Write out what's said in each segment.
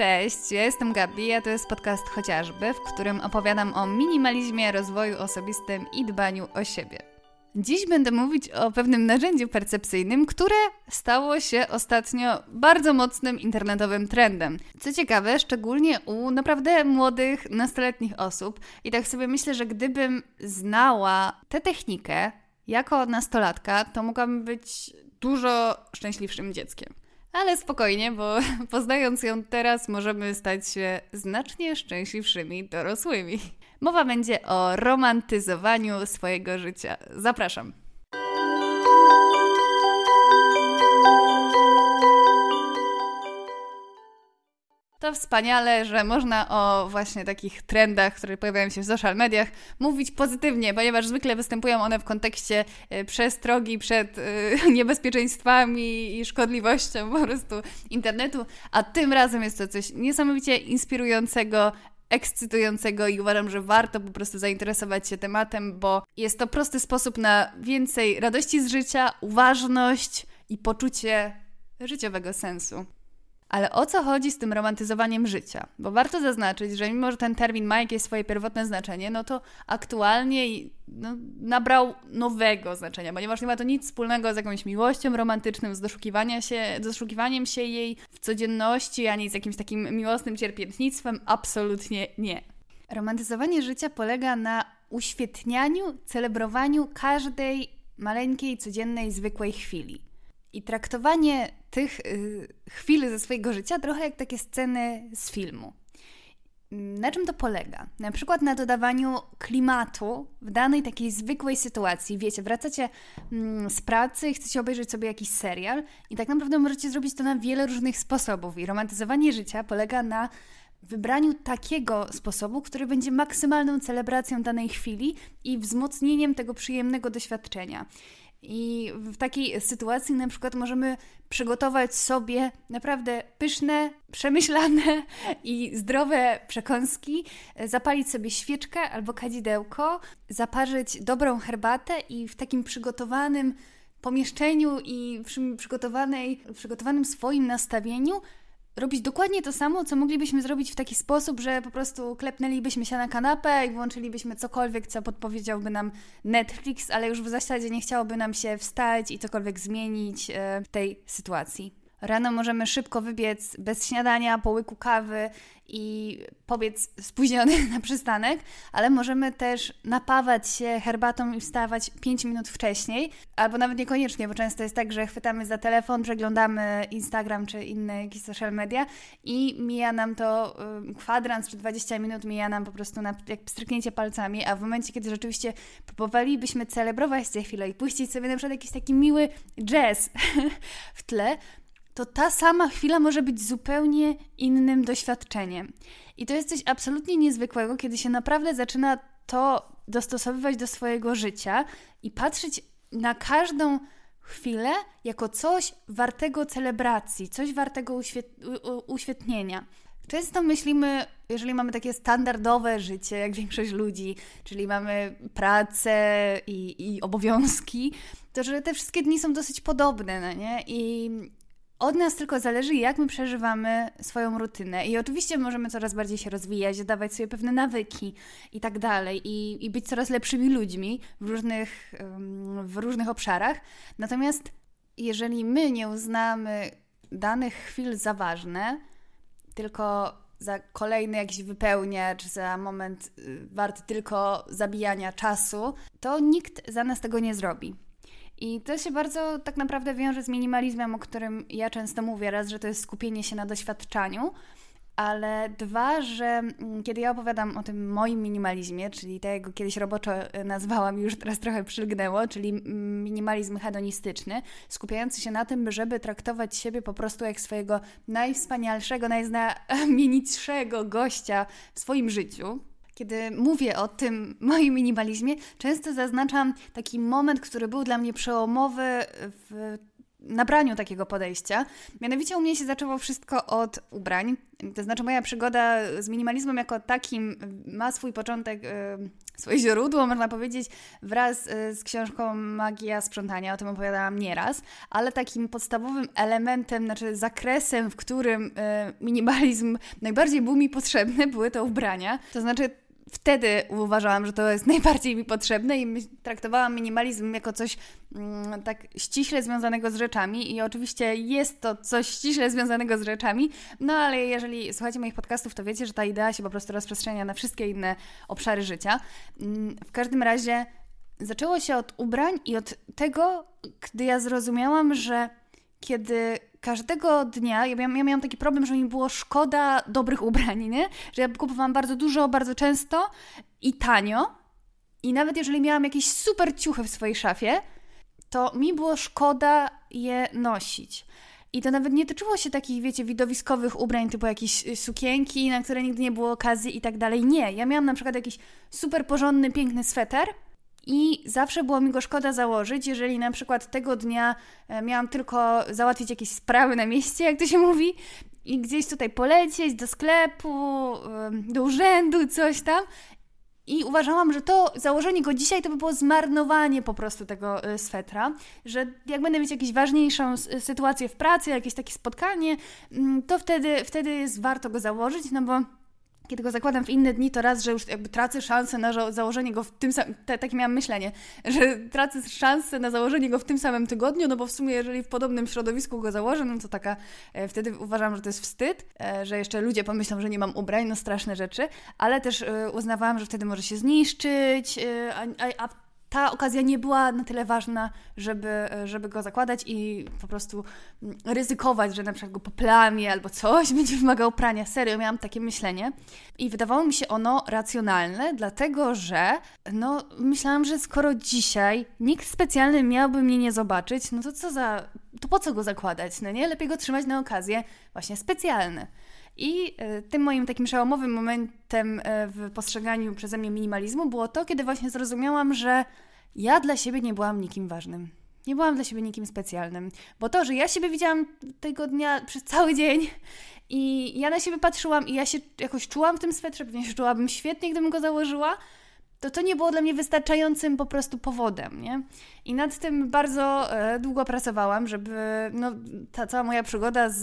Cześć, ja jestem Gabi, a to jest podcast Chociażby, w którym opowiadam o minimalizmie, rozwoju osobistym i dbaniu o siebie. Dziś będę mówić o pewnym narzędziu percepcyjnym, które stało się ostatnio bardzo mocnym internetowym trendem. Co ciekawe, szczególnie u naprawdę młodych, nastoletnich osób. I tak sobie myślę, że gdybym znała tę technikę jako nastolatka, to mogłabym być dużo szczęśliwszym dzieckiem. Ale spokojnie, bo poznając ją teraz, możemy stać się znacznie szczęśliwszymi dorosłymi. Mowa będzie o romantyzowaniu swojego życia. Zapraszam. To wspaniale, że można o właśnie takich trendach, które pojawiają się w social mediach, mówić pozytywnie, ponieważ zwykle występują one w kontekście e, przestrogi przed e, niebezpieczeństwami i szkodliwością po prostu internetu, a tym razem jest to coś niesamowicie inspirującego, ekscytującego i uważam, że warto po prostu zainteresować się tematem, bo jest to prosty sposób na więcej radości z życia, uważność i poczucie życiowego sensu. Ale o co chodzi z tym romantyzowaniem życia? Bo warto zaznaczyć, że mimo, że ten termin ma jakieś swoje pierwotne znaczenie, no to aktualnie no, nabrał nowego znaczenia, ponieważ nie ma to nic wspólnego z jakąś miłością romantyczną, z doszukiwania się, doszukiwaniem się jej w codzienności, ani z jakimś takim miłosnym cierpiętnictwem. Absolutnie nie. Romantyzowanie życia polega na uświetnianiu, celebrowaniu każdej maleńkiej, codziennej, zwykłej chwili. I traktowanie tych y, chwil ze swojego życia trochę jak takie sceny z filmu. Na czym to polega? Na przykład na dodawaniu klimatu w danej takiej zwykłej sytuacji. Wiecie, wracacie mm, z pracy chcecie obejrzeć sobie jakiś serial, i tak naprawdę możecie zrobić to na wiele różnych sposobów. I romantyzowanie życia polega na wybraniu takiego sposobu, który będzie maksymalną celebracją danej chwili i wzmocnieniem tego przyjemnego doświadczenia. I w takiej sytuacji na przykład możemy przygotować sobie naprawdę pyszne, przemyślane i zdrowe przekąski, zapalić sobie świeczkę albo kadzidełko, zaparzyć dobrą herbatę i w takim przygotowanym pomieszczeniu i przy przygotowanej, przygotowanym swoim nastawieniu robić dokładnie to samo, co moglibyśmy zrobić w taki sposób, że po prostu klepnęlibyśmy się na kanapę i włączylibyśmy cokolwiek, co podpowiedziałby nam Netflix, ale już w zasadzie nie chciałoby nam się wstać i cokolwiek zmienić e, w tej sytuacji. Rano możemy szybko wybiec bez śniadania, po łyku kawy i pobiec spóźniony na przystanek, ale możemy też napawać się herbatą i wstawać 5 minut wcześniej, albo nawet niekoniecznie, bo często jest tak, że chwytamy za telefon, przeglądamy Instagram czy inne jakieś social media i mija nam to kwadrans czy 20 minut, mija nam po prostu na, jak stryknięcie palcami, a w momencie, kiedy rzeczywiście próbowalibyśmy celebrować tę chwilę i puścić sobie na przykład jakiś taki miły jazz w tle, to ta sama chwila może być zupełnie innym doświadczeniem. I to jest coś absolutnie niezwykłego, kiedy się naprawdę zaczyna to dostosowywać do swojego życia i patrzeć na każdą chwilę jako coś wartego celebracji, coś wartego uświet- uświetnienia. Często myślimy, jeżeli mamy takie standardowe życie, jak większość ludzi, czyli mamy pracę i, i obowiązki, to że te wszystkie dni są dosyć podobne, no nie? I od nas tylko zależy, jak my przeżywamy swoją rutynę. I oczywiście możemy coraz bardziej się rozwijać, dawać sobie pewne nawyki i tak dalej, i, i być coraz lepszymi ludźmi w różnych, w różnych obszarach. Natomiast jeżeli my nie uznamy danych chwil za ważne, tylko za kolejny jakiś wypełniacz, za moment y, warty tylko zabijania czasu, to nikt za nas tego nie zrobi. I to się bardzo tak naprawdę wiąże z minimalizmem, o którym ja często mówię. Raz, że to jest skupienie się na doświadczaniu, ale dwa, że mm, kiedy ja opowiadam o tym moim minimalizmie, czyli tego kiedyś roboczo e, nazwałam, już teraz trochę przylgnęło, czyli minimalizm hedonistyczny, skupiający się na tym, żeby traktować siebie po prostu jak swojego najwspanialszego, najznamienitszego gościa w swoim życu, kiedy mówię o tym moim minimalizmie, często zaznaczam taki moment, który był dla mnie przełomowy w nabraniu takiego podejścia. Mianowicie u mnie się zaczęło wszystko od ubrań. To znaczy moja przygoda z minimalizmem jako takim ma swój początek swoje źródło, można powiedzieć, wraz y, z książką Magia Sprzątania, o tym opowiadałam nieraz, ale takim podstawowym elementem, znaczy zakresem, w którym y, minimalizm najbardziej był mi potrzebny, były to ubrania. To znaczy wtedy uważałam, że to jest najbardziej mi potrzebne i traktowałam minimalizm jako coś mm, tak ściśle związanego z rzeczami i oczywiście jest to coś ściśle związanego z rzeczami, no ale jeżeli słuchacie moich podcastów, to wiecie, że ta idea się po prostu rozprzestrzenia na wszystkie inne obszary życia. Mm, w każdym razie zaczęło się od ubrań i od tego, gdy ja zrozumiałam, że kiedy każdego dnia, ja miałam, ja miałam taki problem, że mi było szkoda dobrych ubrań, nie? Że ja kupowałam bardzo dużo, bardzo często i tanio. I nawet jeżeli miałam jakieś super ciuchy w swojej szafie, to mi było szkoda je nosić. I to nawet nie tyczyło się takich, wiecie, widowiskowych ubrań, typu jakieś y, sukienki, na które nigdy nie było okazji i tak dalej. Nie. Ja miałam na przykład jakiś super porządny, piękny sweter, i zawsze było mi go szkoda założyć, jeżeli na przykład tego dnia e, miałam tylko załatwić jakieś sprawy na mieście, jak to się mówi, i gdzieś tutaj polecieć do sklepu, do urzędu, coś tam. I uważałam, że to założenie go dzisiaj to by było zmarnowanie po prostu tego e, swetra, że jak będę mieć jakąś ważniejszą sytuację w pracy, jakieś takie spotkanie, mm, to wtedy, wtedy jest warto go założyć, no bo kiedy go zakładam w inne dni, to raz, że już jakby tracę szansę na założenie go w tym samym, te, takie miałam myślenie, że tracę szansę na założenie go w tym samym tygodniu, no bo w sumie jeżeli w podobnym środowisku go założę, no to taka, e, wtedy uważam, że to jest wstyd, e, że jeszcze ludzie pomyślą, że nie mam ubrań, no straszne rzeczy, ale też e, uznawałam, że wtedy może się zniszczyć, e, a, a, a ta okazja nie była na tyle ważna, żeby, żeby go zakładać i po prostu ryzykować, że na przykład go poplamię albo coś będzie wymagało prania. Serio, miałam takie myślenie. I wydawało mi się ono racjonalne, dlatego że no, myślałam, że skoro dzisiaj nikt specjalny miałby mnie nie zobaczyć, no to co za... to po co go zakładać, no nie? Lepiej go trzymać na okazję właśnie specjalne. I e, tym moim takim przełomowym momentem e, w postrzeganiu przeze mnie minimalizmu było to, kiedy właśnie zrozumiałam, że ja dla siebie nie byłam nikim ważnym. Nie byłam dla siebie nikim specjalnym, bo to, że ja siebie widziałam tego dnia przez cały dzień i ja na siebie patrzyłam i ja się jakoś czułam w tym swetrze, pewnie się czułabym świetnie, gdybym go założyła, to to nie było dla mnie wystarczającym po prostu powodem, nie? I nad tym bardzo e, długo pracowałam, żeby no, ta cała moja przygoda z,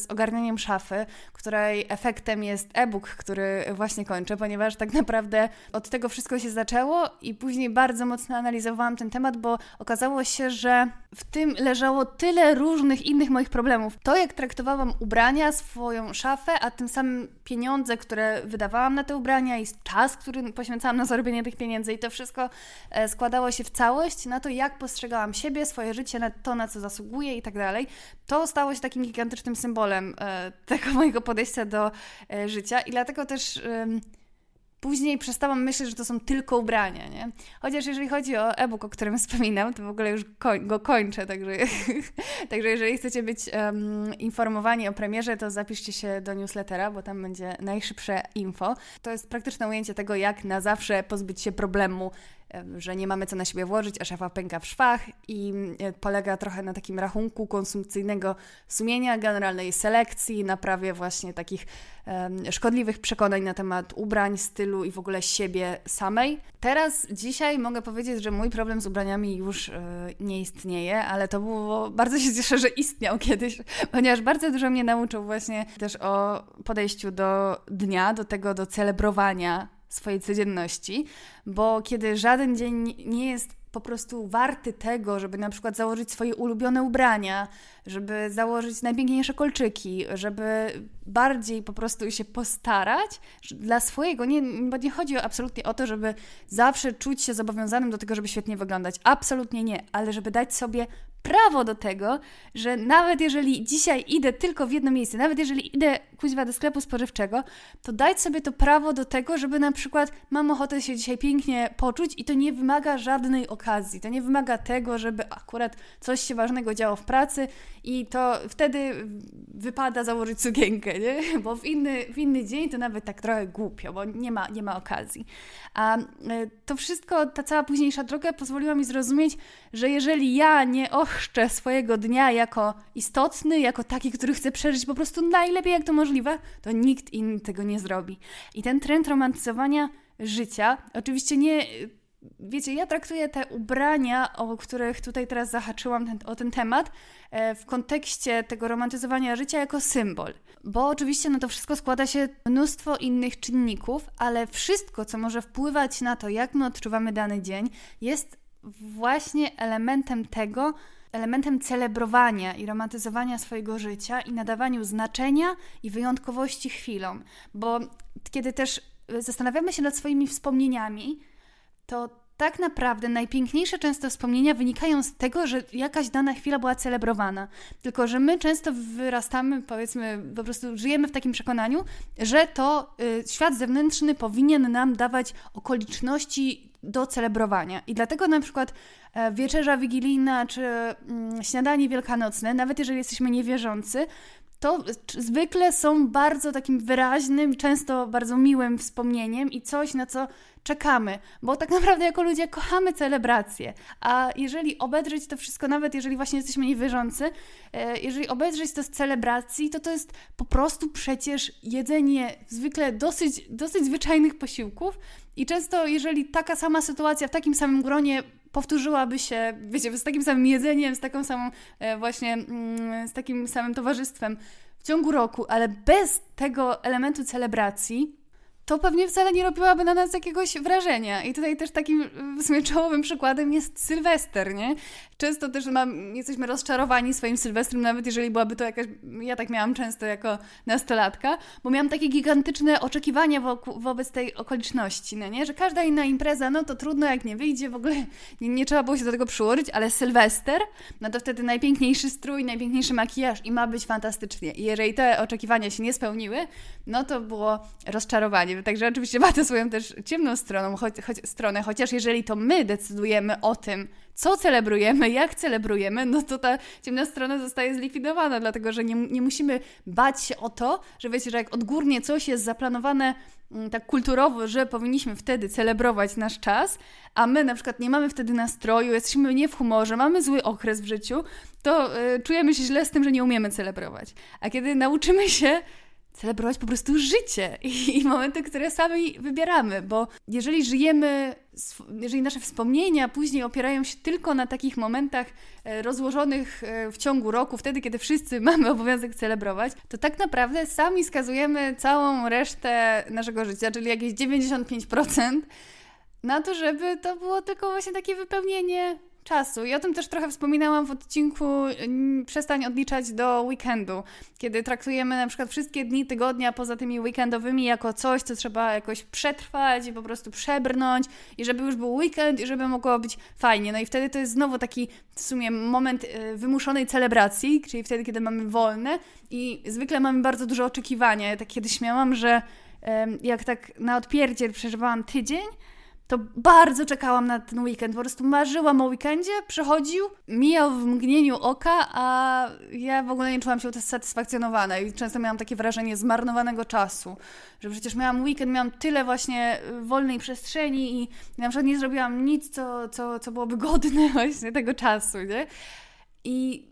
z ogarnianiem szafy, której efektem jest e-book, który właśnie kończę, ponieważ tak naprawdę od tego wszystko się zaczęło i później bardzo mocno analizowałam ten temat, bo okazało się, że w tym leżało tyle różnych innych moich problemów. To, jak traktowałam ubrania, swoją szafę, a tym samym pieniądze, które wydawałam na te ubrania i czas, który poświęcałam na zarobienie tych pieniędzy i to wszystko e, składało się w całość na to, jak postrzegałam siebie, swoje życie, na to, na co zasługuję i tak dalej. To stało się takim gigantycznym symbolem e, tego mojego podejścia do e, życia i dlatego też Później przestałam myśleć, że to są tylko ubrania, nie? Chociaż jeżeli chodzi o e-book, o którym wspominam, to w ogóle już koń, go kończę, także, także jeżeli chcecie być um, informowani o premierze, to zapiszcie się do newslettera, bo tam będzie najszybsze info. To jest praktyczne ujęcie tego, jak na zawsze pozbyć się problemu że nie mamy co na siebie włożyć, a szafa pęka w szwach i e, polega trochę na takim rachunku konsumpcyjnego sumienia, generalnej selekcji, naprawie właśnie takich szkodliwych przekonań na temat ubrań, stylu i w ogóle siebie samej. Teraz, dzisiaj mogę powiedzieć, że mój problem z ubraniami już e, nie istnieje, ale to było, bardzo się cieszę, że istniał kiedyś, ponieważ bardzo dużo mnie nauczył właśnie też o podejściu do dnia, do tego, do celebrowania swojej codzienności, bo kiedy żaden dzień nie jest po prostu warty tego, żeby na przykład założyć swoje ulubione ubrania, żeby założyć najpiękniejsze kolczyki, żeby bardziej po prostu się postarać dla swojego. Nie, bo nie chodzi absolutnie o to, żeby zawsze czuć się zobowiązanym do tego, żeby świetnie wyglądać. Absolutnie nie, ale żeby dać sobie prawo do tego, że nawet jeżeli dzisiaj idę tylko w jedno miejsce, nawet jeżeli idę kuźwa do sklepu spożywczego, to dać sobie to prawo do tego, żeby na przykład mam ochotę się dzisiaj pięknie poczuć i to nie wymaga żadnej okazji. To nie wymaga tego, żeby akurat coś się ważnego działo w pracy i to wtedy wypada założyć sukienkę, nie? Bo w inny, w inny dzień to nawet tak trochę głupio, bo nie ma, nie ma okazji. A e, to wszystko, ta cała późniejsza droga pozwoliła mi zrozumieć, że jeżeli ja nie ochrzczę swojego dnia jako istotny, jako taki, który chce przeżyć po prostu najlepiej jak to możliwe, to nikt inny tego nie zrobi. I ten trend romantyzowania życia. Oczywiście nie wiecie, ja traktuję te ubrania, o których tutaj teraz zahaczyłam ten, o ten temat, e, w kontekście tego romantyzowania życia jako symbol. Bo oczywiście na to wszystko składa się mnóstwo innych czynników, ale wszystko, co może wpływać na to, jak my odczuwamy dany dzień, jest właśnie elementem tego, elementem celebrowania i romantyzowania swojego życia i nadawaniu znaczenia i wyjątkowości chwilom. Bo kiedy też zastanawiamy się nad swoimi wspomnieniami, to tak naprawdę najpiękniejsze często wspomnienia wynikają z tego, że jakaś dana chwila była celebrowana. Tylko, że my często wyrastamy, powiedzmy, po prostu żyjemy w takim przekonaniu, że to y, świat zewnętrzny powinien nam dawać okoliczności do celebrowania. I dlatego na przykład e, wieczerza wigilijna czy mm, śniadanie wielkanocne, nawet jeżeli jesteśmy niewierzący, to zwykle są bardzo takim wyraźnym, często bardzo miłym wspomnieniem i coś, na co czekamy, bo tak naprawdę jako ludzie kochamy celebracje, a jeżeli obedrzeć to wszystko, nawet jeżeli właśnie jesteśmy niewierzący, e, jeżeli obedrzeć to z celebracji, to to jest po prostu przecież jedzenie zwykle dosyć, dosyć zwyczajnych posiłków i często jeżeli taka sama sytuacja w takim samym gronie powtórzyłaby się, wiecie, z takim samym jedzeniem, z taką samą e, właśnie, mm, z takim samym towarzystwem w ciągu roku, ale bez tego elementu celebracji, to pewnie wcale nie robiłaby na nas jakiegoś wrażenia. I tutaj też takim w sumie czołowym przykładem jest Sylwester, nie? Często też mam, jesteśmy rozczarowani swoim Sylwestrem, nawet jeżeli byłaby to jakaś, ja tak miałam często jako nastolatka, bo miałam takie gigantyczne oczekiwania wokół, wobec tej okoliczności, no nie? Że każda inna impreza, no to trudno jak nie wyjdzie, w ogóle nie, nie trzeba było się do tego przyłożyć, ale Sylwester, no to wtedy najpiękniejszy strój, najpiękniejszy makijaż i ma być fantastycznie. I jeżeli te oczekiwania się nie spełniły, no to było rozczarowanie Także oczywiście ma to swoją też ciemną stroną, choć, choć, stronę, chociaż jeżeli to my decydujemy o tym, co celebrujemy, jak celebrujemy, no to ta ciemna strona zostaje zlikwidowana, dlatego że nie, nie musimy bać się o to, że wiecie, że jak odgórnie coś jest zaplanowane mm, tak kulturowo, że powinniśmy wtedy celebrować nasz czas, a my na przykład nie mamy wtedy nastroju, jesteśmy nie w humorze, mamy zły okres w życiu, to y, czujemy się źle z tym, że nie umiemy celebrować. A kiedy nauczymy się celebrować po prostu życie i, i, momenty, które sami wybieramy, bo jeżeli żyjemy, jeżeli nasze wspomnienia później opierają się tylko na takich momentach e, rozłożonych e, w ciągu roku, wtedy, kiedy wszyscy mamy obowiązek celebrować, to tak naprawdę sami skazujemy całą resztę naszego życia, czyli jakieś 95% na to, żeby to było tylko właśnie takie wypełnienie czasu. I o tym też trochę wspominałam w odcinku Przestań odliczać do weekendu, kiedy traktujemy na przykład wszystkie dni tygodnia poza tymi weekendowymi jako coś, co trzeba jakoś przetrwać i po prostu przebrnąć i żeby już był weekend i żeby mogło być fajnie. No i wtedy to jest znowu taki w sumie moment y, wymuszonej celebracji, czyli wtedy, kiedy mamy wolne i zwykle mamy bardzo dużo oczekiwania. Ja tak kiedyś miałam, że jak tak na odpierdziel przeżywałam tydzień, to bardzo czekałam na ten weekend. Po prostu marzyłam o weekendzie, przechodził, mijał w mgnieniu oka, a ja w ogóle nie czułam się usatysfakcjonowana i często miałam takie wrażenie zmarnowanego czasu, że przecież miałam weekend, miałam tyle właśnie wolnej przestrzeni i na przykład nie zrobiłam nic, co, co, co byłoby godne właśnie tego czasu, nie? I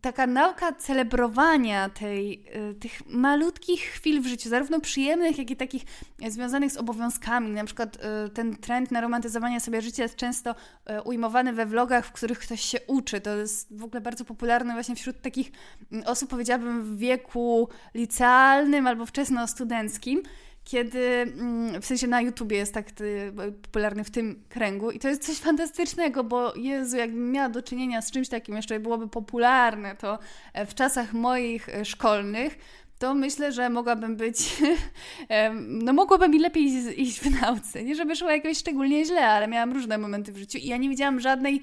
taka nauka celebrowania tej, y, tych malutkich chwil w życiu, zarówno przyjemnych, jak i takich związanych z obowiązkami. Na przykład y, ten trend na romantyzowanie sobie życia jest często y, ujmowany we vlogach, w których ktoś się uczy. To jest w ogóle bardzo popularne właśnie wśród takich osób, powiedziałabym, w wieku licealnym albo wczesno-studenckim kiedy mm, w sensie na YouTubie jest tak popularny w tym kręgu i to jest coś fantastycznego, bo Jezu, jakbym miała do czynienia z czymś takim jeszcze byłoby popularne, to e, w czasach moich e, szkolnych, to myślę, że mogłabym być, no mogłabym mi lepiej iść w nauce. Nie, żeby szło jakoś szczególnie źle, ale miałam różne momenty w życiu i ja nie widziałam żadnej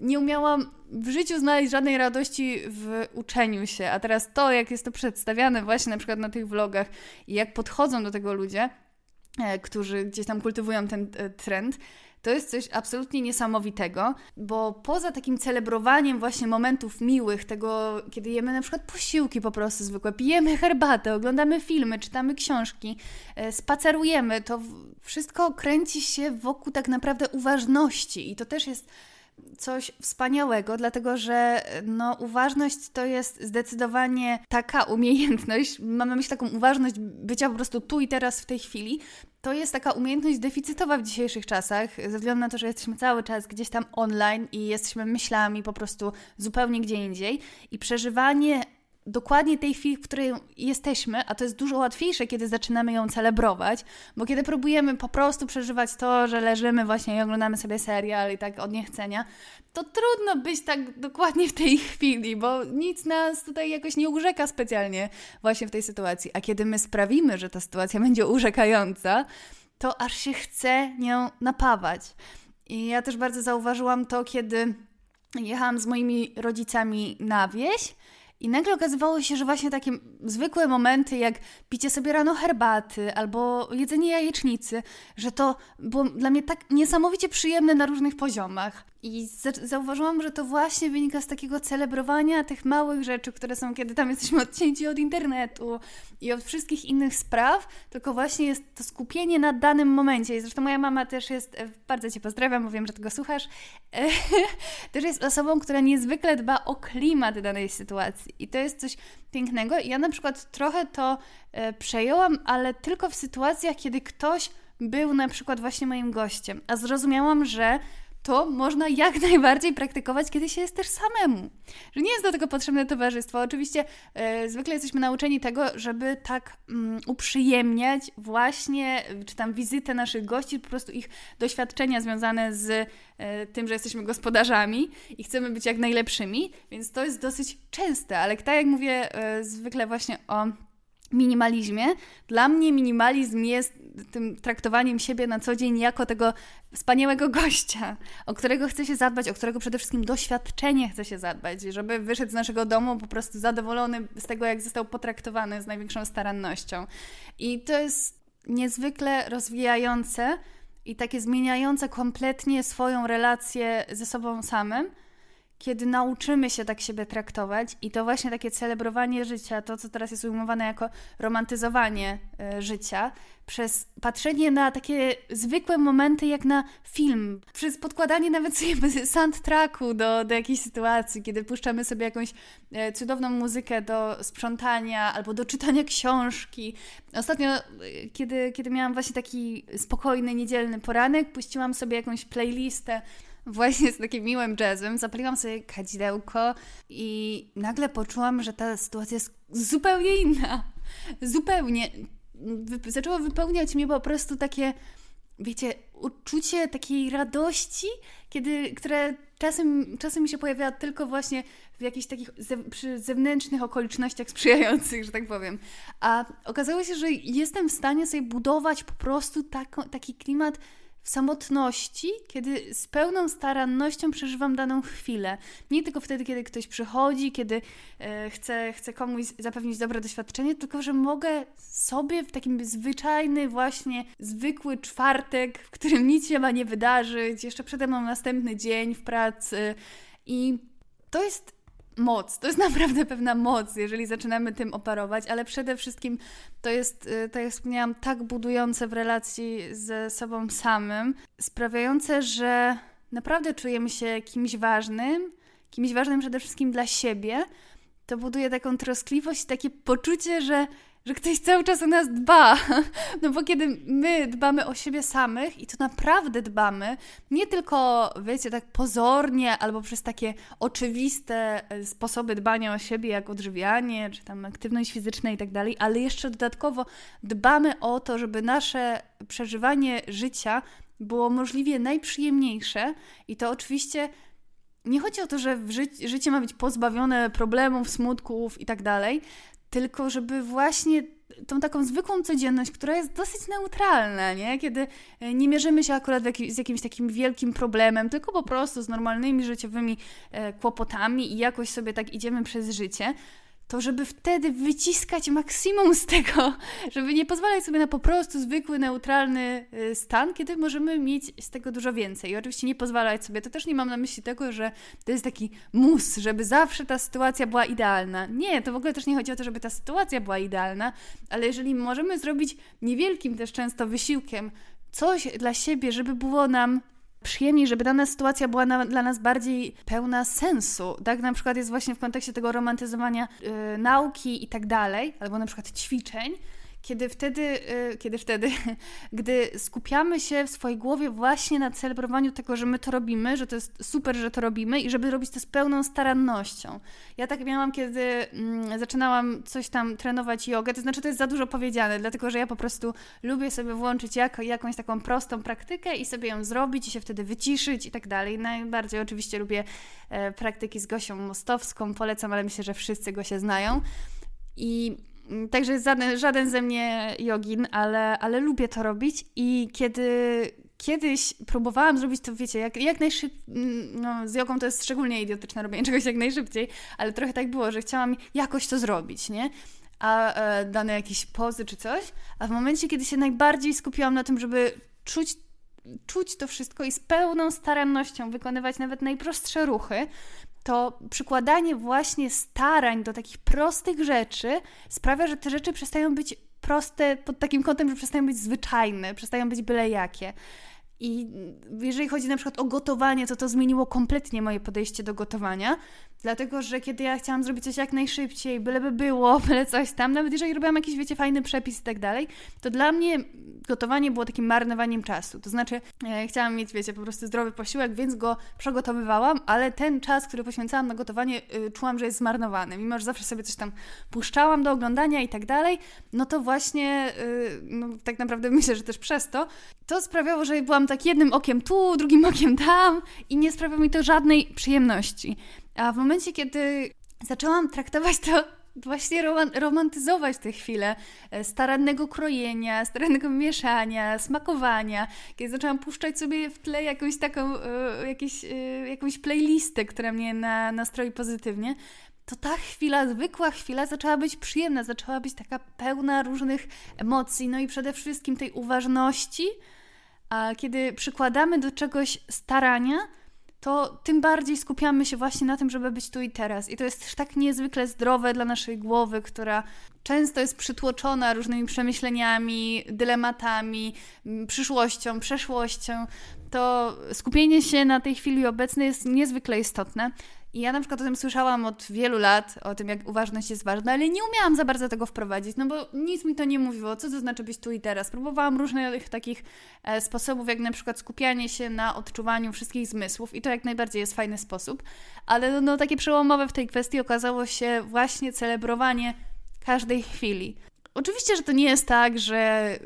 nie umiałam w życiu znaleźć żadnej radości w uczeniu się. A teraz to, jak jest to przedstawiane właśnie na przykład na tych vlogach i jak podchodzą do tego ludzie, e, którzy gdzieś tam kultywują ten e, trend, to jest coś absolutnie niesamowitego, bo poza takim celebrowaniem właśnie momentów miłych, tego, kiedy jemy na przykład posiłki po prostu zwykłe, pijemy herbatę, oglądamy filmy, czytamy książki, e, spacerujemy, to wszystko kręci się wokół tak naprawdę uważności i to też jest coś wspaniałego, dlatego że no, uważność to jest zdecydowanie taka umiejętność, mam na myśli taką uważność bycia po prostu tu i teraz w tej chwili, to jest taka umiejętność deficytowa w dzisiejszych czasach, ze względu na to, że jesteśmy cały czas gdzieś tam online i jesteśmy myślami po prostu zupełnie gdzie indziej i przeżywanie dokładnie tej chwili, w której jesteśmy, a to jest dużo łatwiejsze, kiedy zaczynamy ją celebrować, bo kiedy próbujemy po prostu przeżywać to, że leżymy właśnie i oglądamy sobie serial i tak od niechcenia, to trudno być tak dokładnie w tej chwili, bo nic nas tutaj jakoś nie urzeka specjalnie właśnie w tej sytuacji. A kiedy my sprawimy, że ta sytuacja będzie urzekająca, to aż się chce nią napawać. I ja też bardzo zauważyłam to, kiedy jechałam z moimi rodzicami na wieś i nagle okazywało się, że właśnie takie zwykłe momenty, jak picie sobie rano herbaty albo jedzenie jajecznicy, że to było dla mnie tak niesamowicie przyjemne na różnych poziomach. I zauważyłam, że to właśnie wynika z takiego celebrowania tych małych rzeczy, które są, kiedy tam jesteśmy odcięci od internetu i od wszystkich innych spraw, tylko właśnie jest to skupienie na danym momencie. I zresztą moja mama też jest, e, bardzo Cię pozdrawiam, bo wiem, że tego słuchasz, też jest osobą, która niezwykle dba o klimat danej sytuacji. I to jest coś pięknego. I ja na przykład trochę to e, przejęłam, ale tylko w sytuacjach, kiedy ktoś był na przykład właśnie moim gościem, a zrozumiałam, że to można jak najbardziej praktykować, kiedy się jest też samemu. Że nie jest do tego potrzebne towarzystwo. Oczywiście e, zwykle jesteśmy nauczeni tego, żeby tak mm, uprzyjemniać właśnie, czy tam wizytę naszych gości, po prostu ich doświadczenia związane z e, tym, że jesteśmy gospodarzami i chcemy być jak najlepszymi, więc to jest dosyć częste, ale tak jak mówię e, zwykle właśnie o minimalizmie. Dla mnie minimalizm jest tym traktowaniem siebie na co dzień jako tego wspaniałego gościa, o którego chce się zadbać, o którego przede wszystkim doświadczenie chce się zadbać, żeby wyszedł z naszego domu po prostu zadowolony z tego, jak został potraktowany z największą starannością. I to jest niezwykle rozwijające i takie zmieniające kompletnie swoją relację ze sobą samym kiedy nauczymy się tak siebie traktować i to właśnie takie celebrowanie życia, to co teraz jest ujmowane jako romantyzowanie y, życia, przez patrzenie na takie zwykłe momenty jak na film, przez podkładanie nawet sobie soundtracku do, do jakiejś sytuacji, kiedy puszczamy sobie jakąś y, cudowną muzykę do sprzątania albo do czytania książki. Ostatnio, y, kiedy, kiedy miałam właśnie taki spokojny, niedzielny poranek, puściłam sobie jakąś playlistę właśnie z takim miłym jazzem, zapaliłam sobie kadzidełko i nagle poczułam, że ta sytuacja jest zupełnie inna. Zupełnie. Zaczęło wypełniać mnie po prostu takie, wiecie, uczucie takiej radości, kiedy, które czasem, czasem mi się pojawia tylko właśnie w jakichś takich ze, przy zewnętrznych okolicznościach sprzyjających, że tak powiem. A okazało się, że jestem w stanie sobie budować po prostu taką, taki klimat samotności, kiedy z pełną starannością przeżywam daną chwilę. Nie tylko wtedy, kiedy ktoś przychodzi, kiedy e, chcę, chcę komuś zapewnić dobre doświadczenie, tylko że mogę sobie w takim zwyczajny, właśnie zwykły czwartek, w którym nic się ma nie wydarzyć, jeszcze przede mną następny dzień w pracy i to jest moc. To jest naprawdę pewna moc, jeżeli zaczynamy tym operować, ale przede wszystkim to jest, y, tak jak wspomniałam, tak budujące w relacji ze sobą samym, sprawiające, że naprawdę czujemy się kimś ważnym, kimś ważnym przede wszystkim dla siebie. To buduje taką troskliwość, takie poczucie, że że ktoś cały czas o nas dba. No bo kiedy my dbamy o siebie samych i to naprawdę dbamy, nie tylko, wiecie, tak pozornie albo przez takie oczywiste e, sposoby dbania o siebie, jak odżywianie, czy tam aktywność fizyczna i tak dalej, ale jeszcze dodatkowo dbamy o to, żeby nasze przeżywanie życia było możliwie najprzyjemniejsze i to oczywiście nie chodzi o to, że ży życie ma być pozbawione problemów, smutków i tak dalej, tylko żeby właśnie tą taką zwykłą codzienność, która jest dosyć neutralna, nie? kiedy e, nie mierzymy się akurat z jakimś takim wielkim problemem, tylko po prostu z normalnymi życiowymi e, kłopotami i jakoś sobie tak idziemy przez życie, to żeby wtedy wyciskać maksimum z tego, żeby nie pozwalać sobie na po prostu zwykły, neutralny y, stan, kiedy możemy mieć z tego dużo więcej. I oczywiście nie pozwalać sobie, to też nie mam na myśli tego, że to jest taki mus, żeby zawsze ta sytuacja była idealna. Nie, to w ogóle też nie chodzi o to, żeby ta sytuacja była idealna, ale jeżeli możemy zrobić niewielkim też często wysiłkiem coś dla siebie, żeby było nam przyjemniej, żeby dana sytuacja była na, dla nas bardziej pełna sensu. Tak na przykład jest właśnie w kontekście tego romantyzowania yy, nauki i tak dalej, albo na przykład ćwiczeń, kiedy wtedy, y, kiedy wtedy, gdy skupiamy się w swojej głowie właśnie na celebrowaniu tego, że my to robimy, że to jest super, że to robimy i żeby robić to z pełną starannością. Ja tak miałam, kiedy mm, zaczynałam coś tam trenować jogę, to znaczy to jest za dużo powiedziane, dlatego że ja po prostu lubię sobie włączyć jak, jakąś taką prostą praktykę i sobie ją zrobić i się wtedy wyciszyć i tak dalej. Najbardziej oczywiście lubię e, praktyki z Gosią Mostowską, polecam, ale myślę, że wszyscy go się znają. I także żaden, żaden ze mnie jogin, ale, ale lubię to robić i kiedy kiedyś próbowałam zrobić to, wiecie, jak, jak najszybciej, mm, no z jogą to jest szczególnie idiotyczne robienie czegoś jak najszybciej, ale trochę tak było, że chciałam jakoś to zrobić, nie? A e, dane jakieś pozy czy coś, a w momencie, kiedy się najbardziej skupiłam na tym, żeby czuć czuć to wszystko i z pełną starannością wykonywać nawet najprostsze ruchy, to przykładanie właśnie starań do takich prostych rzeczy sprawia, że te rzeczy przestają być proste pod takim kątem, że przestają być zwyczajne, przestają być byle jakie. I jeżeli chodzi na przykład o gotowanie, to to zmieniło kompletnie moje podejście do gotowania, dlatego że kiedy ja chciałam zrobić coś jak najszybciej, byleby było, byle coś tam, nawet jeżeli robiłam jakiś, wiecie, fajny przepis i tak dalej, to dla mnie gotowanie było takim marnowaniem czasu. To znaczy, e, chciałam mieć, wiecie, po prostu zdrowy posiłek, więc go przygotowywałam, ale ten czas, który poświęcałam na gotowanie, y, czułam, że jest zmarnowany. Mimo, że zawsze sobie coś tam puszczałam do oglądania i tak dalej, no to właśnie, y, no, tak naprawdę myślę, że też przez to, to sprawiało, że byłam tak jednym okiem tu, drugim okiem tam i nie sprawiało mi to żadnej przyjemności. A w momencie, kiedy zaczęłam traktować to właśnie romantyzować te chwile e, starannego krojenia, starannego mieszania, smakowania, kiedy zaczęłam puszczać sobie w tle jakąś taką, e, jakieś, e, jakąś playlistę, która mnie na, nastroi pozytywnie, to ta chwila, zwykła chwila zaczęła być przyjemna, zaczęła być taka pełna różnych emocji, no i przede wszystkim tej uważności, a kiedy przykładamy do czegoś starania, to tym bardziej skupiamy się właśnie na tym, żeby być tu i teraz. I to jest też tak niezwykle zdrowe dla naszej głowy, która często jest przytłoczona różnymi przemyśleniami, dylematami, przyszłością, przeszłością. To skupienie się na tej chwili obecnej jest niezwykle istotne. I ja na przykład o tym słyszałam od wielu lat, o tym, jak uważność jest ważna, ale nie umiałam za bardzo tego wprowadzić, no bo nic mi to nie mówiło, co to znaczy być tu i teraz. Próbowałam różnych takich e, sposobów, jak na przykład skupianie się na odczuwaniu wszystkich zmysłów i to jak najbardziej jest fajny sposób, ale no, no takie przełomowe w tej kwestii okazało się właśnie celebrowanie każdej chwili. Oczywiście, że to nie jest tak, że,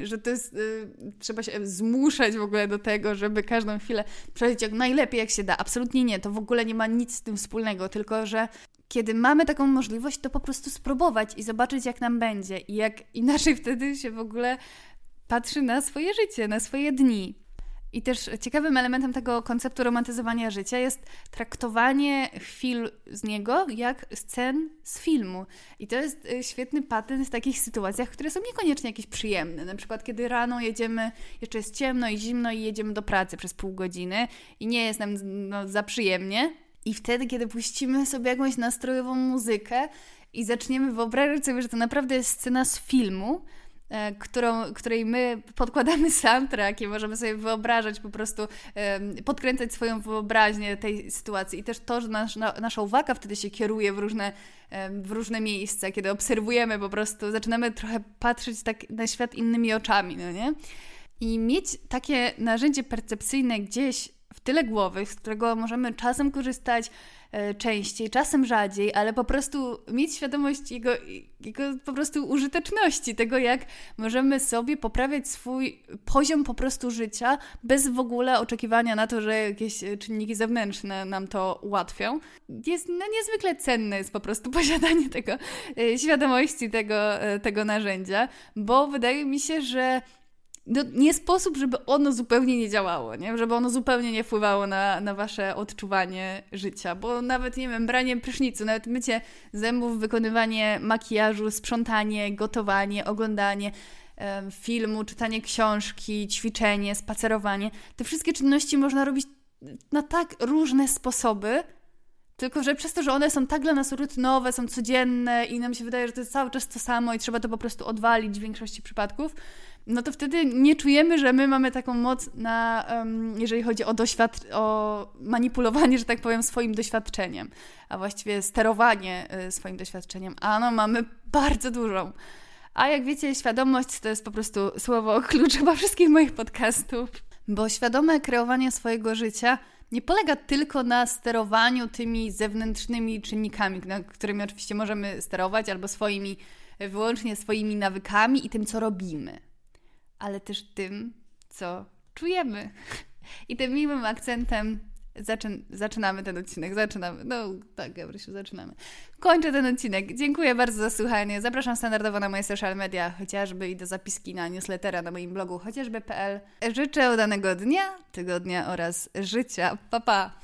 y, że to jest, y, trzeba się zmuszać w ogóle do tego, żeby każdą chwilę przeżyć jak najlepiej jak się da. Absolutnie nie, to w ogóle nie ma nic z tym wspólnego, tylko że kiedy mamy taką możliwość, to po prostu spróbować i zobaczyć, jak nam będzie i jak inaczej wtedy się w ogóle patrzy na swoje życie, na swoje dni. I też ciekawym elementem tego konceptu romantyzowania życia jest traktowanie chwil z niego jak scen z filmu. I to jest y, świetny patent w takich sytuacjach, które są niekoniecznie jakieś przyjemne. Na przykład, kiedy rano jedziemy, jeszcze jest ciemno i zimno i jedziemy do pracy przez pół godziny i nie jest nam no, za przyjemnie. I wtedy, kiedy puścimy sobie jakąś nastrojową muzykę i zaczniemy wyobrażać sobie, że to naprawdę jest scena z filmu, którą, której my podkładamy soundtrack i możemy sobie wyobrażać, po prostu podkręcać swoją wyobraźnię tej sytuacji. I też to, że nasz, nasza uwaga wtedy się kieruje w różne, w różne miejsca, kiedy obserwujemy po prostu, zaczynamy trochę patrzeć tak na świat innymi oczami, no nie? I mieć takie narzędzie percepcyjne gdzieś w tyle głowy, z którego możemy czasem korzystać, E, częściej, czasem rzadziej, ale po prostu mieć świadomość jego, jego po prostu użyteczności, tego jak możemy sobie poprawiać swój poziom po prostu życia bez w ogóle oczekiwania na to, że jakieś czynniki zewnętrzne nam to ułatwią. Jest no, niezwykle cenne jest po prostu posiadanie tego, e, świadomości tego, e, tego narzędzia, bo wydaje mi się, że no, nie sposób, żeby ono zupełnie nie działało, nie? żeby ono zupełnie nie wpływało na, na wasze odczuwanie życia, bo nawet, nie wiem, branie prysznicu, nawet mycie zębów, wykonywanie makijażu, sprzątanie, gotowanie, oglądanie um, filmu, czytanie książki, ćwiczenie, spacerowanie, te wszystkie czynności można robić na tak różne sposoby, Tylko, że przez to, że one są tak dla nas rutynowe, są codzienne i nam się wydaje, że to jest cały czas to samo i trzeba to po prostu odwalić w większości przypadków, no to wtedy nie czujemy, że my mamy taką moc na, um, jeżeli chodzi o, doświad- o manipulowanie, że tak powiem, swoim doświadczeniem, a właściwie sterowanie y, swoim doświadczeniem. A no, mamy bardzo dużą. A jak wiecie, świadomość to jest po prostu słowo klucz chyba wszystkich moich podcastów, bo świadome kreowanie swojego życia nie polega tylko na sterowaniu tymi zewnętrznymi czynnikami, którymi oczywiście możemy sterować, albo swoimi, wyłącznie swoimi nawykami i tym, co robimy, ale też tym, co czujemy. I tym miłym akcentem zaczyn zaczynamy ten odcinek. Zaczynamy. No tak, Gabrysiu, zaczynamy. Kończę ten odcinek. Dziękuję bardzo za słuchanie. Zapraszam standardowo na moje social media, chociażby i do zapiski na newslettera na moim blogu chociażby.pl. Życzę udanego dnia, tygodnia oraz życia. Pa, pa!